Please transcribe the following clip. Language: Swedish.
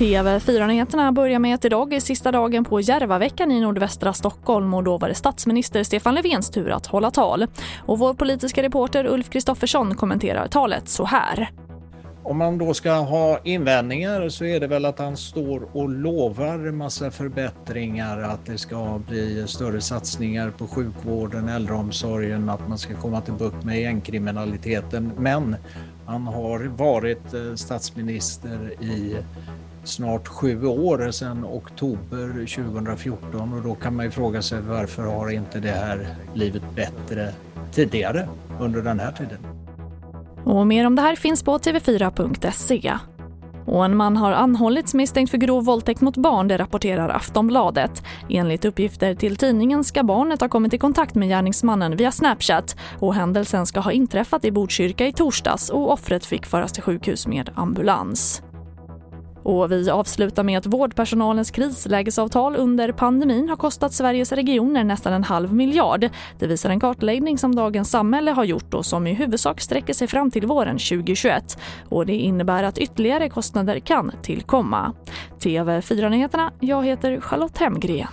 TV4-nyheterna börjar med att idag är sista dagen på Järvaveckan i nordvästra Stockholm och då var det statsminister Stefan Löfvens tur att hålla tal. Och vår politiska reporter Ulf Kristoffersson kommenterar talet så här. Om man då ska ha invändningar så är det väl att han står och lovar massa förbättringar, att det ska bli större satsningar på sjukvården, äldreomsorgen, att man ska komma till bukt med gängkriminaliteten. Men han har varit eh, statsminister i snart sju år sedan oktober 2014 och då kan man ju fråga sig varför har inte det här blivit bättre tidigare under den här tiden? Och mer om det här finns på tv4.se. Och en man har anhållits misstänkt för grov våldtäkt mot barn, det rapporterar Aftonbladet. Enligt uppgifter till tidningen ska barnet ha kommit i kontakt med gärningsmannen via Snapchat och händelsen ska ha inträffat i Botkyrka i torsdags och offret fick föras till sjukhus med ambulans. Och vi avslutar med att vårdpersonalens krislägesavtal under pandemin har kostat Sveriges regioner nästan en halv miljard. Det visar en kartläggning som Dagens Samhälle har gjort och som i huvudsak sträcker sig fram till våren 2021. Och det innebär att ytterligare kostnader kan tillkomma. TV4-nyheterna, jag heter Charlotte Hemgren.